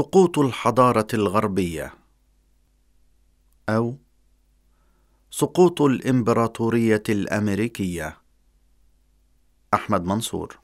سقوط الحضارة الغربية. أو سقوط الإمبراطورية الأمريكية. أحمد منصور.